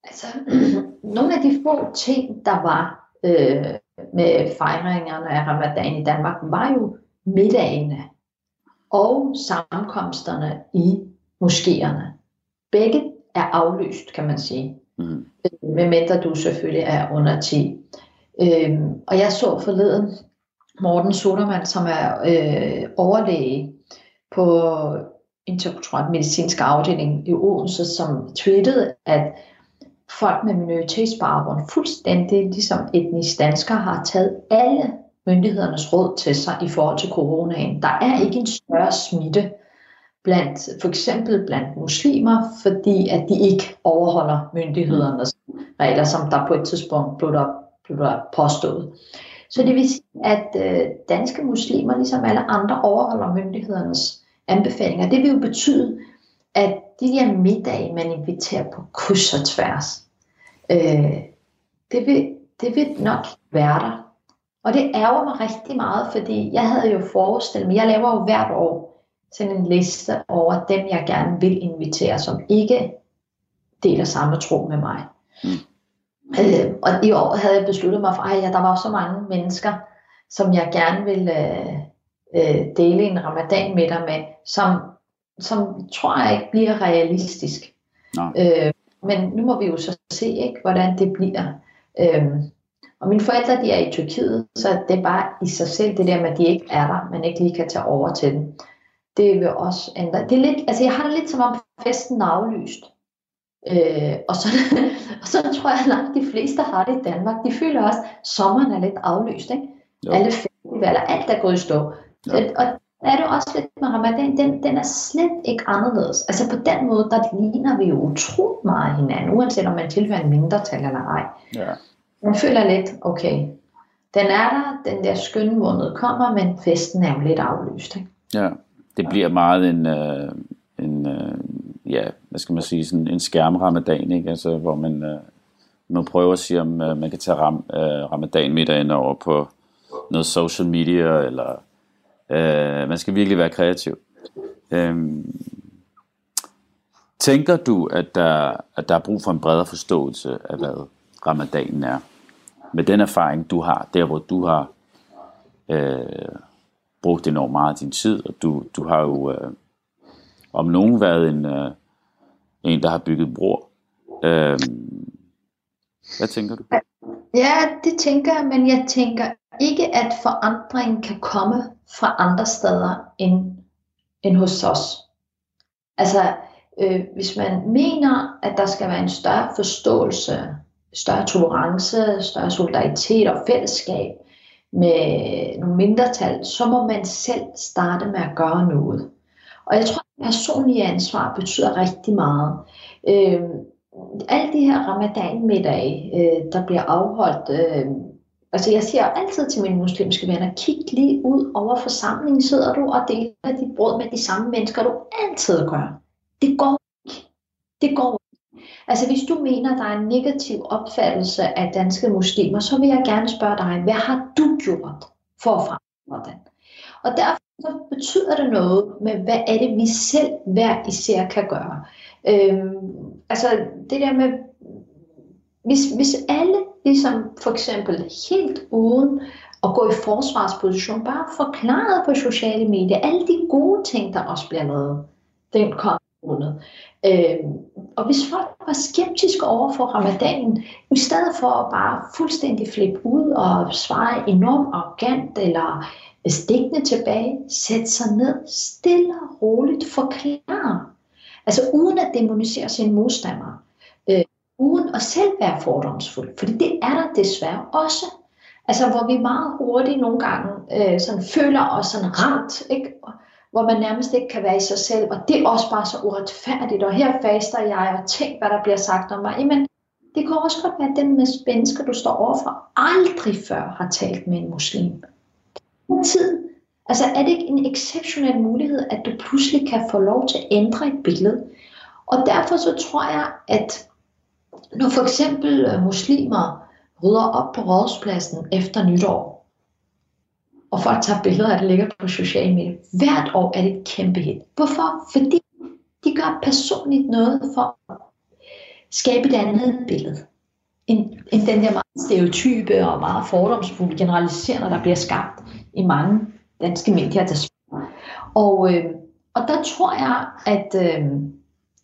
Altså, nogle af de få ting, der var øh, med fejringerne af ramadan i Danmark, var jo middagene og sammenkomsterne i moskéerne. Begge er aflyst, kan man sige. Mm. Medmindre du selvfølgelig er under 10. Øhm, og jeg så forleden Morten Sodermann, som er øh, overlæge på interkulturel medicinsk afdeling i Odense, som tweetede, at folk med minoritetsbaggrund fuldstændig ligesom etnisk danskere har taget alle myndighedernes råd til sig i forhold til coronaen. Der er ikke en større smitte blandt for eksempel blandt muslimer, fordi at de ikke overholder myndighedernes regler, som der på et tidspunkt blev der, blev der påstået. Så det vil sige, at øh, danske muslimer, ligesom alle andre, overholder myndighedernes anbefalinger. Det vil jo betyde, at de der middage, man inviterer på kryds og tværs, øh, det, vil, det vil nok være der. Og det ærger mig rigtig meget, fordi jeg havde jo forestillet mig, jeg laver jo hvert år sådan en liste over dem, jeg gerne vil invitere, som ikke deler samme tro med mig. Mm. Øh, og i år havde jeg besluttet mig for, at der var så mange mennesker, som jeg gerne ville øh, øh, dele en ramadan med dig med, som, som tror jeg ikke bliver realistisk. Nej. Øh, men nu må vi jo så se, ikke, hvordan det bliver. Øh, og mine forældre, de er i Tyrkiet, så det er bare i sig selv det der med, at de ikke er der, man ikke lige kan tage over til dem. Det vil også ændre. Det er lidt, altså jeg har det lidt som om festen er aflyst. Øh, og, så, og så tror jeg, at langt de fleste har det i Danmark. De føler også, at sommeren er lidt aflyst. Ikke? Jo. Alle festivaler, alt er gået i stå. Ja. Og er det også lidt med ramadan, den, den er slet ikke anderledes. Altså på den måde, der ligner vi jo utroligt meget hinanden, uanset om man tilhører en mindretal eller ej. Ja. Man føler lidt, okay, den er der, den der skønne måned kommer, men festen er jo lidt aflyst. Ikke? Ja, det bliver meget en, øh, en øh, ja, hvad skal man sige, sådan en skærmramadan, ikke? Altså, hvor man, øh, man prøver at sige, om øh, man kan tage ram, øh, ramadan middagen ind over på noget social media, eller øh, man skal virkelig være kreativ. Øh, tænker du, at der, at der er brug for en bredere forståelse af, hvad ramadanen er? Med den erfaring, du har, der hvor du har øh, brugt enormt meget af din tid, og du, du har jo øh, om nogen været en, øh, en der har bygget bror. Øh, hvad tænker du? Ja, det tænker jeg, men jeg tænker ikke, at forandringen kan komme fra andre steder end, end hos os. Altså, øh, hvis man mener, at der skal være en større forståelse, større tolerance, større solidaritet og fællesskab med nogle mindretal, så må man selv starte med at gøre noget. Og jeg tror, personlige ansvar betyder rigtig meget. Øh, alle de her ramadan-middage, øh, der bliver afholdt, øh, altså jeg siger altid til mine muslimske venner, kig lige ud over forsamlingen, sidder du og deler dit brød med de samme mennesker, du altid gør. Det går ikke. Det går ikke. Altså hvis du mener, der er en negativ opfattelse af danske muslimer, så vil jeg gerne spørge dig, hvad har du gjort for at fremme den? Og derfor så betyder det noget med, hvad er det, vi selv hver især kan gøre. Øhm, altså det der med, hvis, hvis alle ligesom for eksempel helt uden at gå i forsvarsposition, bare forklaret på sociale medier, alle de gode ting, der også bliver lavet, den kom Øhm, og hvis folk var skeptiske over for ramadanen, i stedet for at bare fuldstændig flippe ud og svare enormt arrogant eller stikkende tilbage, sætte sig ned, stille og roligt forklare. Altså uden at demonisere sin modstandere. Øh, uden at selv være fordomsfuld. Fordi det er der desværre også. Altså hvor vi meget hurtigt nogle gange øh, sådan føler os sådan ramt, ikke? hvor man nærmest ikke kan være i sig selv, og det er også bare så uretfærdigt, og her faster jeg, og tænk, hvad der bliver sagt om mig. Jamen, det kan også godt være, at den menneske, du står overfor, aldrig før har talt med en muslim tid. Altså er det ikke en exceptionel mulighed, at du pludselig kan få lov til at ændre et billede? Og derfor så tror jeg, at når for eksempel øh, muslimer rydder op på rådspladsen efter nytår, og folk tager billeder af det ligger på sociale medier, hvert år er det et kæmpe hit. Hvorfor? Fordi de gør personligt noget for at skabe et andet billede end, end den der meget stereotype og meget fordomsfulde generaliserende, der bliver skabt i mange danske medier desværre. Og, øh, og der tror jeg, at, øh,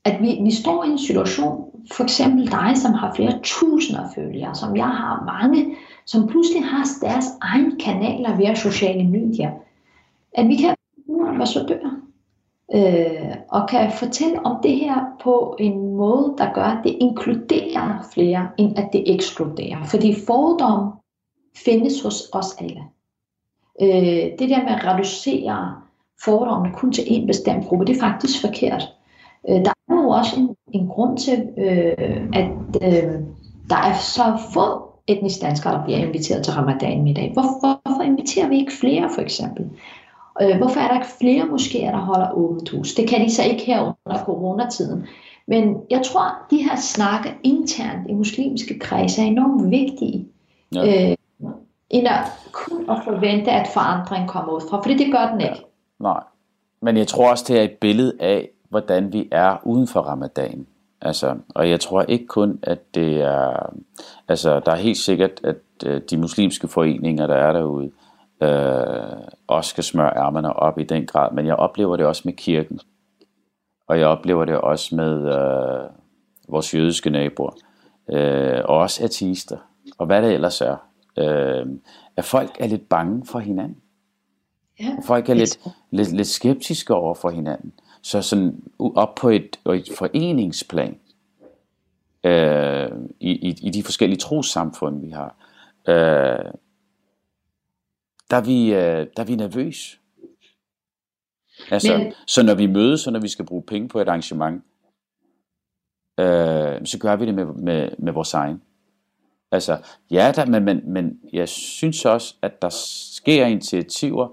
at vi, vi står i en situation, for eksempel dig, som har flere tusinder følgere, som jeg har mange, som pludselig har deres egen kanaler via sociale medier, at vi kan være ambassadører øh, og kan fortælle om det her på en måde, der gør, at det inkluderer flere, end at det ekskluderer. Fordi fordom findes hos os alle. Øh, det der med at reducere fordommene kun til en bestemt gruppe, det er faktisk forkert. Øh, der er jo også en, en grund til, øh, at øh, der er så få etnisk danskere, der bliver inviteret til ramadan i dag. Hvorfor, hvorfor inviterer vi ikke flere, for eksempel? Øh, hvorfor er der ikke flere moskéer, der holder åbent hus? Det kan de så ikke her under coronatiden. Men jeg tror, at de her snakke internt i muslimske kredse er enormt vigtige. Ja. Øh, end at kun at forvente, at forandring kommer ud fra, fordi det gør den ikke. Ja. Nej, men jeg tror også, det er et billede af, hvordan vi er uden for ramadan. Altså, og jeg tror ikke kun, at det er... Altså, der er helt sikkert, at øh, de muslimske foreninger, der er derude, øh, også skal smøre ærmerne op i den grad. Men jeg oplever det også med kirken. Og jeg oplever det også med øh, vores jødiske naboer. Øh, og også ateister. Og hvad det ellers er. Øh, at folk er lidt bange for hinanden. Ja. Folk er lidt, lidt, lidt skeptiske over for hinanden. Så sådan op på et, et foreningsplan, øh, i, i, i de forskellige trossamfund, vi har, øh, der, er vi, øh, der er vi nervøse. Altså, Men... så når vi mødes, og når vi skal bruge penge på et arrangement, øh, så gør vi det med, med, med vores egen. Altså, ja, der, men, men, men jeg synes også, at der sker initiativer,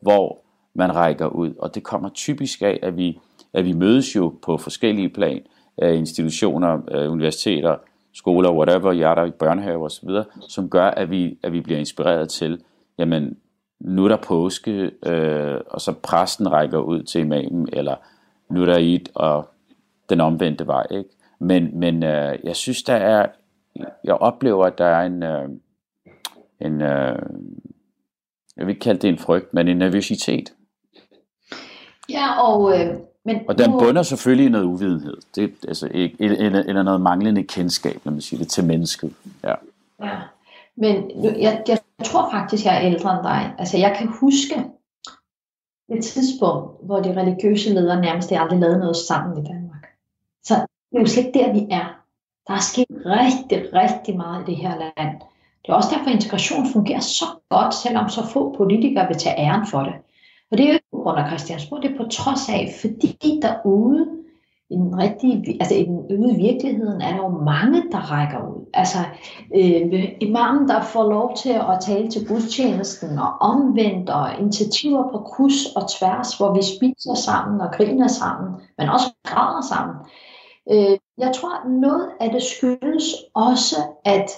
hvor man rækker ud, og det kommer typisk af, at vi, at vi mødes jo på forskellige plan, af institutioner, af universiteter, skoler, whatever, hjerter, børnehaver osv., som gør, at vi, at vi bliver inspireret til, jamen, nu er der påske, øh, og så præsten rækker ud til imamen, eller nu er der et, og den omvendte vej, ikke? Men, men øh, jeg synes, der er, jeg oplever, at der er en, øh, en øh, jeg vil ikke kalde det en frygt, men en nervøsitet. Ja, og... Øh, men og den bunder selvfølgelig i noget uvidenhed. Det, altså, eller, eller noget manglende kendskab, når man siger det, til mennesket. Ja. ja. Men jeg, jeg jeg tror faktisk, jeg er ældre end dig. Altså, jeg kan huske et tidspunkt, hvor de religiøse ledere nærmest aldrig lavede noget sammen i Danmark. Så det er jo slet ikke der, vi er. Der er sket rigtig, rigtig meget i det her land. Det er også derfor, at integration fungerer så godt, selvom så få politikere vil tage æren for det. Og det er jo ikke på grund af Christiansborg, det er på trods af, fordi derude i den rigtige, altså i den ude i virkeligheden er der jo mange, der rækker ud. Altså øh, imamen, der får lov til at tale til gudstjenesten og omvendt og initiativer på kus og tværs, hvor vi spiser sammen og griner sammen, men også græder sammen. Øh, jeg tror, noget af det skyldes også, at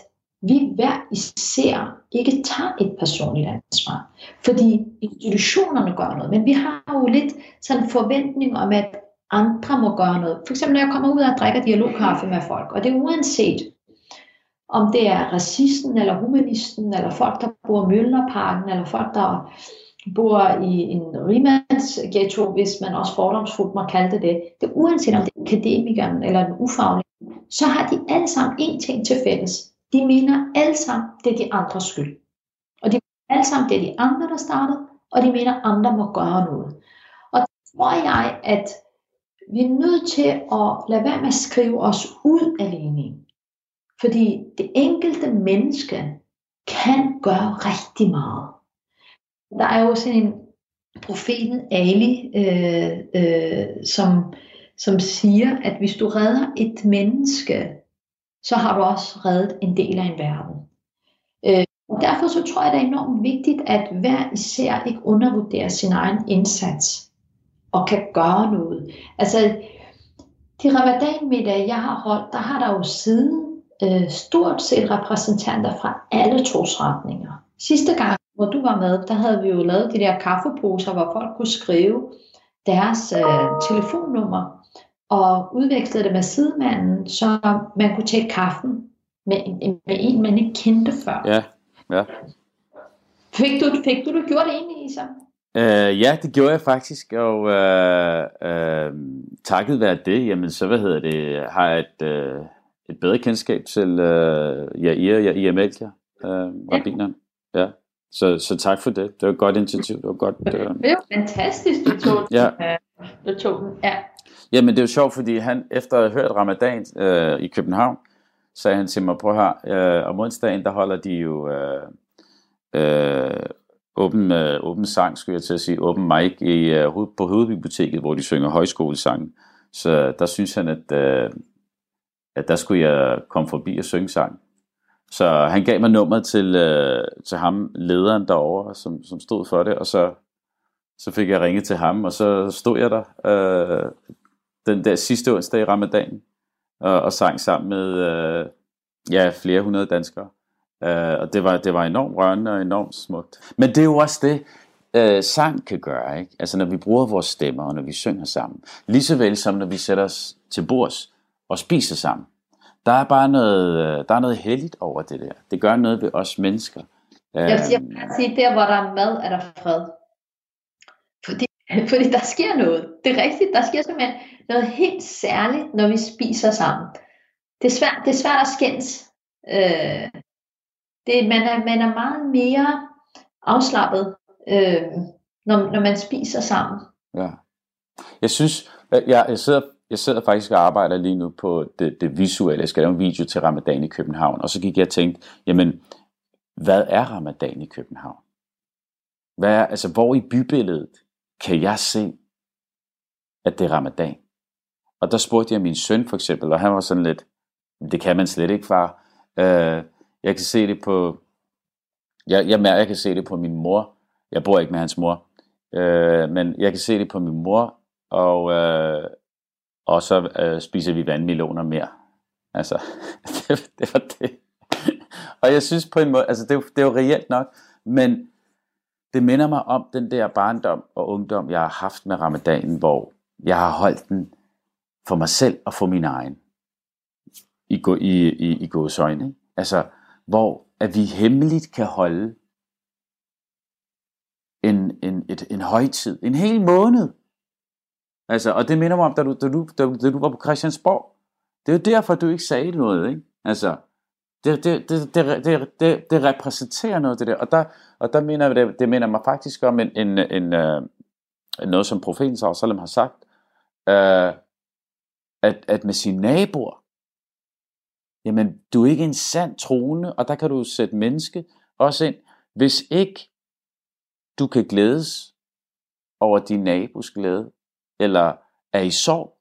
vi hver især ikke tager et personligt ansvar. Fordi institutionerne gør noget, men vi har jo lidt sådan en forventning om, at andre må gøre noget. For eksempel når jeg kommer ud og drikker dialogkaffe med folk, og det er uanset om det er racisten eller humanisten, eller folk, der bor i Møllerparken, eller folk, der bor i en rimandsghetto, hvis man også fordomsfuldt må kalde det det. Det er uanset om det er akademikeren eller den ufaglige, så har de alle sammen én ting til fælles. De mener alle sammen, det er de andres skyld. Og de mener alle sammen, det er de andre, der startede, og de mener, andre må gøre noget. Og der tror jeg, at vi er nødt til at lade være med at skrive os ud af ligningen. Fordi det enkelte menneske kan gøre rigtig meget. Der er jo sådan en profeten Ali, øh, øh, som, som siger, at hvis du redder et menneske, så har du også reddet en del af en verden. Øh, og derfor så tror jeg, det er enormt vigtigt, at hver især ikke undervurderer sin egen indsats og kan gøre noget. Altså, de ramadanmiddage, jeg har holdt, der har der jo siden øh, stort set repræsentanter fra alle trosretninger. Sidste gang, hvor du var med, der havde vi jo lavet de der kaffeposer, hvor folk kunne skrive deres øh, telefonnummer og udvekslede det med sidemanden, så man kunne tage kaffen med, med en, man ikke kendte før. Ja, ja. Fik du, fik du, du gjort det egentlig, Isa? Uh, ja, det gjorde jeg faktisk, og uh, uh, takket være det, jamen så hvad hedder det, har jeg et, uh, et bedre kendskab til uh, Jair, Jair Melchior, uh, rabbineren. Ja. ja. Så, så tak for det. Det var et godt initiativ. Det var godt. Uh... Det var fantastisk, du tog, ja. du tog den. Ja. Jamen det er jo sjovt, fordi han efter at have hørt ramadan uh, i København, sagde han til mig, prøv her, uh, om onsdagen, der holder de jo uh, uh, åben, øh, åben sang, skulle jeg til at sige, åben mic i, øh, på hovedbiblioteket, hvor de synger højskolesang. Så der synes han, at, øh, at der skulle jeg komme forbi og synge sang. Så han gav mig nummeret til, øh, til ham, lederen derovre, som, som stod for det, og så, så fik jeg ringet til ham, og så stod jeg der øh, den der sidste onsdag i ramadan, og, og sang sammen med øh, ja, flere hundrede danskere. Øh, og det var, det var enormt rørende og enormt smukt. Men det er jo også det, øh, sang kan gøre, ikke? Altså når vi bruger vores stemmer, og når vi synger sammen. Lige så vel som når vi sætter os til bords og spiser sammen. Der er bare noget, øh, der er noget heldigt over det der. Det gør noget ved os mennesker. Jeg vil sige, jeg vil sige, der hvor der er mad, er der fred. Fordi, fordi der sker noget. Det er rigtigt, der sker simpelthen noget helt særligt, når vi spiser sammen. Det er svært, det er svært at skændes. Øh, det, man, er, man er meget mere afslappet, øh, når, når man spiser sammen. Ja. Jeg synes, jeg, jeg, sidder, jeg sidder faktisk og arbejder lige nu på det, det visuelle. Jeg skal lave en video til Ramadan i København. Og så gik jeg og tænkte, jamen, hvad er Ramadan i København? Hvad er, altså, hvor i bybilledet kan jeg se, at det er Ramadan? Og der spurgte jeg min søn for eksempel, og han var sådan lidt, det kan man slet ikke, far. Øh, jeg kan se det på, jeg, jeg, jeg kan se det på min mor. Jeg bor ikke med hans mor. Øh, men jeg kan se det på min mor, og, øh, og så øh, spiser vi vandmeloner mere. Altså, det, det var det. og jeg synes på en måde, altså det, er, det er jo reelt nok, men det minder mig om den der barndom og ungdom, jeg har haft med ramadanen, hvor jeg har holdt den for mig selv og for min egen. I, i, i, i gåsøjne. Altså, hvor at vi hemmeligt kan holde en, en, et, en højtid, en hel måned. Altså, og det minder mig om, da du, da, du, da, da du var på Christiansborg. Det er jo derfor, du ikke sagde noget, ikke? Altså, det, det, det, det, det, det, det repræsenterer noget, det der. Og der, og der mener det, det minder mig faktisk om en, en, en, uh, noget, som profeten Sallam har sagt, uh, at, at med sine naboer, jamen, du er ikke en sand troende, og der kan du sætte menneske også ind, hvis ikke du kan glædes over din nabos glæde, eller er i sorg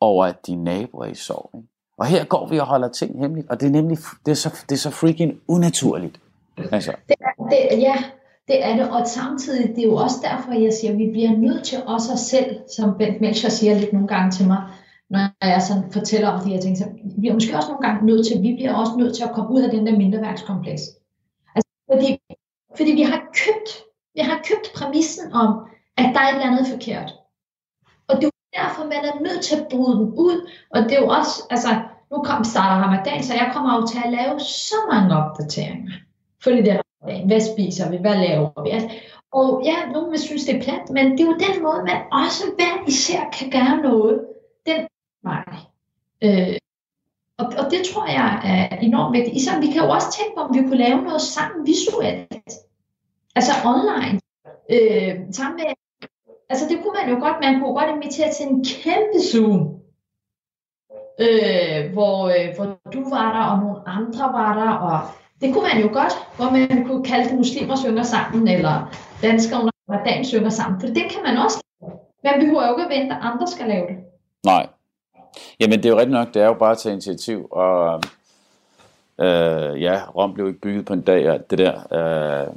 over, at din nabo er i sorg. Ikke? Og her går vi og holder ting hemmeligt, og det er nemlig det er så, det er så freaking unaturligt. Altså. Det er, det, ja, det er det, og samtidig, det er jo også derfor, jeg siger, at vi bliver nødt til os os selv, som Bent Melcher siger lidt nogle gange til mig, når jeg sådan fortæller om de her ting, så vi bliver måske også nogle gange nødt til, vi bliver også nødt til at komme ud af den der mindreværkskompleks. Altså, fordi, fordi vi har købt, vi har købt præmissen om, at der er et eller andet forkert. Og det er jo derfor, man er nødt til at bryde den ud, og det er jo også, altså, nu kom starter Ramadan, så jeg kommer jo til at lave så mange opdateringer. Fordi det er Ramadan. Hvad spiser vi? Hvad laver vi? Altså, og ja, nogen vil synes, det er plat, men det er jo den måde, man også hver især kan gøre noget. Den vej. Øh, og, og det tror jeg er enormt vigtigt. Især, vi kan jo også tænke på, om vi kunne lave noget sammen visuelt. Altså online. Øh, sammen med, altså det kunne man jo godt, man kunne godt invitere til en kæmpe Zoom. Øh, hvor, øh, hvor du var der, og nogle andre var der, og det kunne man jo godt, hvor man kunne kalde det muslimer synger sammen, eller danskere under dagen synger sammen, for det kan man også Man behøver jo ikke at vente, at andre skal lave det. Nej, Jamen det er jo rigtigt nok, det er jo bare at tage initiativ, og øh, ja, Rom blev ikke bygget på en dag, og det der, øh,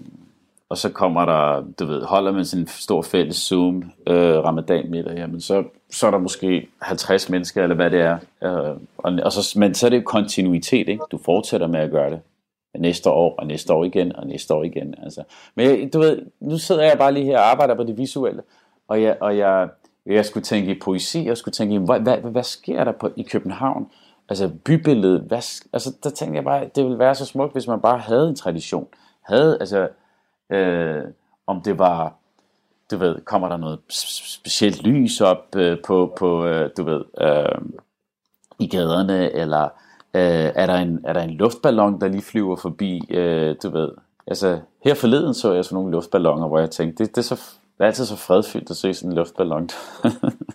og så kommer der, du ved, holder man sådan en stor fælles Zoom øh, ramadan middag, jamen så, så er der måske 50 mennesker, eller hvad det er, øh, og, og så, men så er det jo kontinuitet, ikke? du fortsætter med at gøre det næste år, og næste år igen, og næste år igen. Altså. Men jeg, du ved, nu sidder jeg bare lige her og arbejder på det visuelle, og jeg, og jeg, jeg skulle tænke i poesi, jeg skulle tænke i, hvad, hvad, hvad sker der på, i København? Altså bybilledet, hvad, altså der tænkte jeg bare, det ville være så smukt, hvis man bare havde en tradition. Havde, altså, øh, om det var, du ved, kommer der noget specielt lys op øh, på, på øh, du ved, øh, i gaderne, eller øh, er, der en, er der en luftballon, der lige flyver forbi, øh, du ved. Altså, her forleden så jeg sådan nogle luftballoner, hvor jeg tænkte, det, det er så det er altid så fredfyldt at se sådan en luftballon.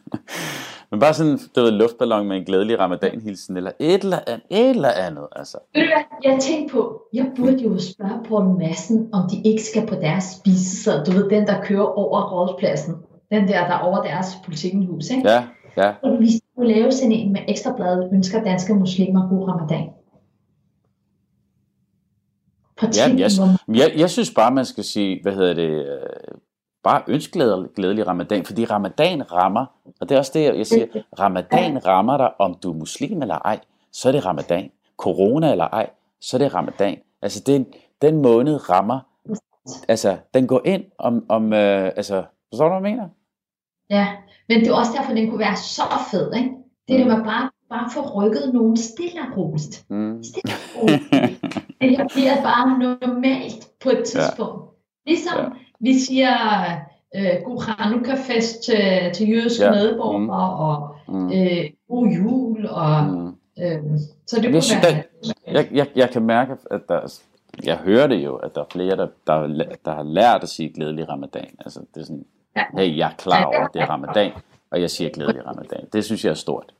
Men bare sådan, du ved, luftballon med en glædelig ramadanhilsen, eller et eller andet, et eller andet, altså. Ved du hvad, jeg tænkte på, jeg burde jo spørge Poul Madsen, om de ikke skal på deres spisesad, du ved, den der kører over rådspladsen, den der, der over deres politikenhus, ikke? Ja, ja. Og vi skulle lave sådan en med ekstrabladet, ønsker danske muslimer god ramadan. Ja, jeg, jeg, jeg synes bare, man skal sige, hvad hedder det, øh, bare ønsk glædelig ramadan, fordi ramadan rammer, og det er også det, jeg siger, ramadan rammer dig, om du er muslim eller ej, så er det ramadan. Corona eller ej, så er det ramadan. Altså den, den måned rammer, altså den går ind om, om øh, altså, forstår du, hvad jeg mener? Ja, men det er også derfor, den kunne være så fed, ikke? Det er det, man bare bare få rykket nogen stille og roligt. Mm. Stille og roligt. det bliver bare normalt på et tidspunkt. Ja. Ligesom ja. Vi siger øh, god Hanukkah-fest til, til jødiske ja. medborgere, mm. og mm. Øh, god jul, og mm. øh, så det, det kunne være... Jeg, jeg, jeg kan mærke, at der, jeg hører det jo, at der er flere, der, der, der har lært at sige glædelig ramadan. Altså, det er sådan, ja. hey, jeg er klar over, at det er ramadan, og jeg siger glædelig ramadan. Det synes jeg er stort.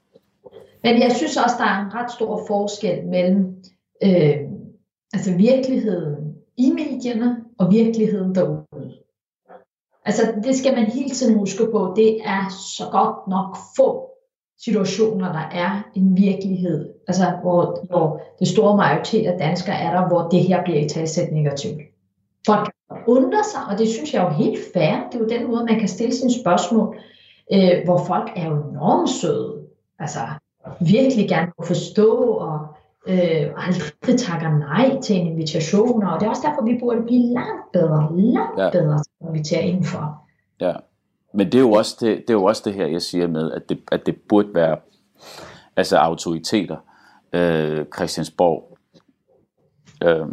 Men jeg synes også, der er en ret stor forskel mellem øh, altså virkeligheden i medierne og virkeligheden derude. Altså det skal man hele tiden huske på. Det er så godt nok få situationer, der er en virkelighed. Altså hvor, hvor det store majoritet af danskere er der, hvor det her bliver i talsæt negativt. Folk undrer sig, og det synes jeg er jo helt fair. Det er jo den måde, man kan stille sine spørgsmål, øh, hvor folk er jo enormt søde. Altså virkelig gerne kunne forstå og øh, aldrig takker nej til en invitation. Og det er også derfor, vi burde blive langt bedre, langt ja. bedre til at invitere indenfor. Ja, men det er, jo også det, det er jo også det her, jeg siger med, at det, at det burde være altså autoriteter, øh, Christiansborg, øh,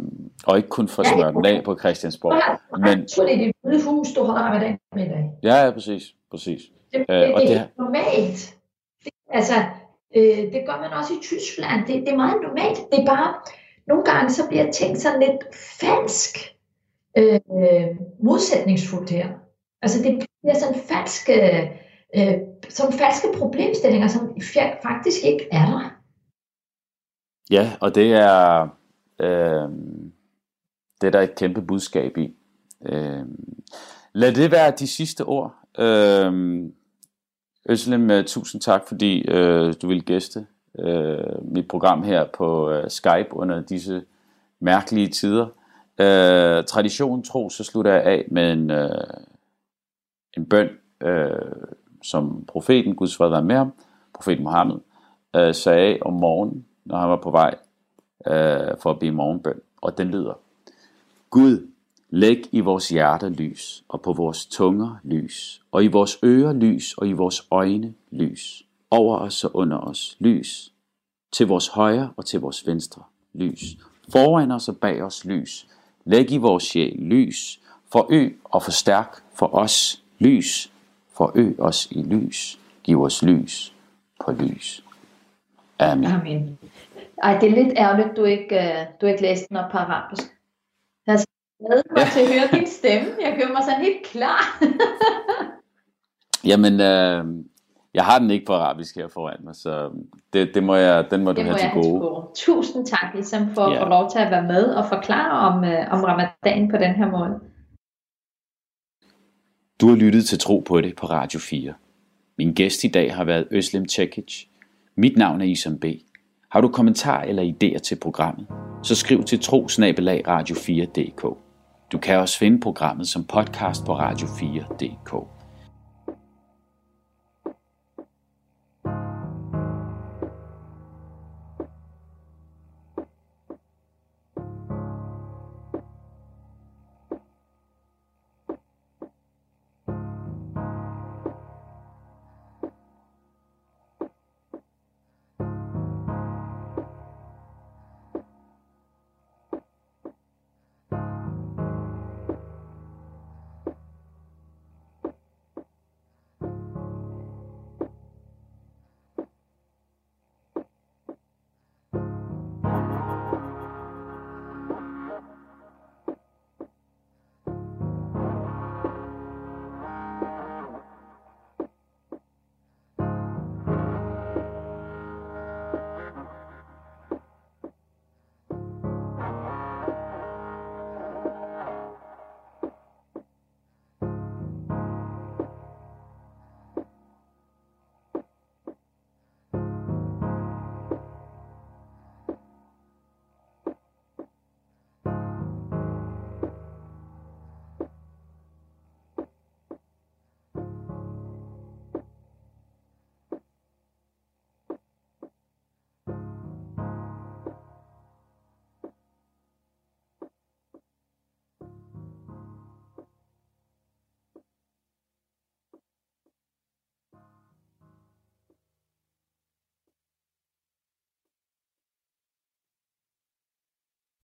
og ikke kun for smørten af på Christiansborg. Men, tror, det er det hvide hus, du holder med med i dag. Ja, ja, præcis. præcis. Det, det, øh, og det, det er normalt. Det, altså, Øh, det gør man også i Tyskland. Det, det er meget normalt. Det er bare, nogle gange så bliver ting sådan lidt falsk øh, øh modsætningsfuldt her. Altså det bliver sådan falske, øh, som falske problemstillinger, som faktisk ikke er der. Ja, og det er, øh, det er der et kæmpe budskab i. Øh, lad det være de sidste ord. Øh, Øslem, øh, tusind tak, fordi øh, du ville gæste øh, mit program her på øh, Skype under disse mærkelige tider. Øh, tradition tro, så slutter jeg af med en, øh, en bøn, øh, som profeten, Guds fred være med ham, profeten Mohammed, øh, sagde om morgenen, når han var på vej øh, for at blive morgenbøn. Og den lyder, Gud, Læg i vores hjerte lys, og på vores tunger lys, og i vores ører lys, og i vores øjne lys, over os og under os lys, til vores højre og til vores venstre lys, foran os og bag os lys, læg i vores sjæl lys, forø og forstærk for os lys, forø os i lys, giv os lys på lys. Amen. Amen. Ej, det er lidt ærgerligt, du ikke, øh, du ikke læste den op på arabisk glæder mig ja. til at høre din stemme. Jeg gør mig sådan helt klar. Jamen, øh, jeg har den ikke på arabisk her foran mig, så det, det må jeg, den må det du må have til gode. gode. Tusind tak ligesom for ja. at få lov til at være med og forklare om, øh, om ramadan på den her måde. Du har lyttet til Tro på det på Radio 4. Min gæst i dag har været Øslem Cekic. Mit navn er Isam B. Har du kommentarer eller idéer til programmet, så skriv til trosnabelag radio4.dk. Du kan også finde programmet som podcast på radio4.dk.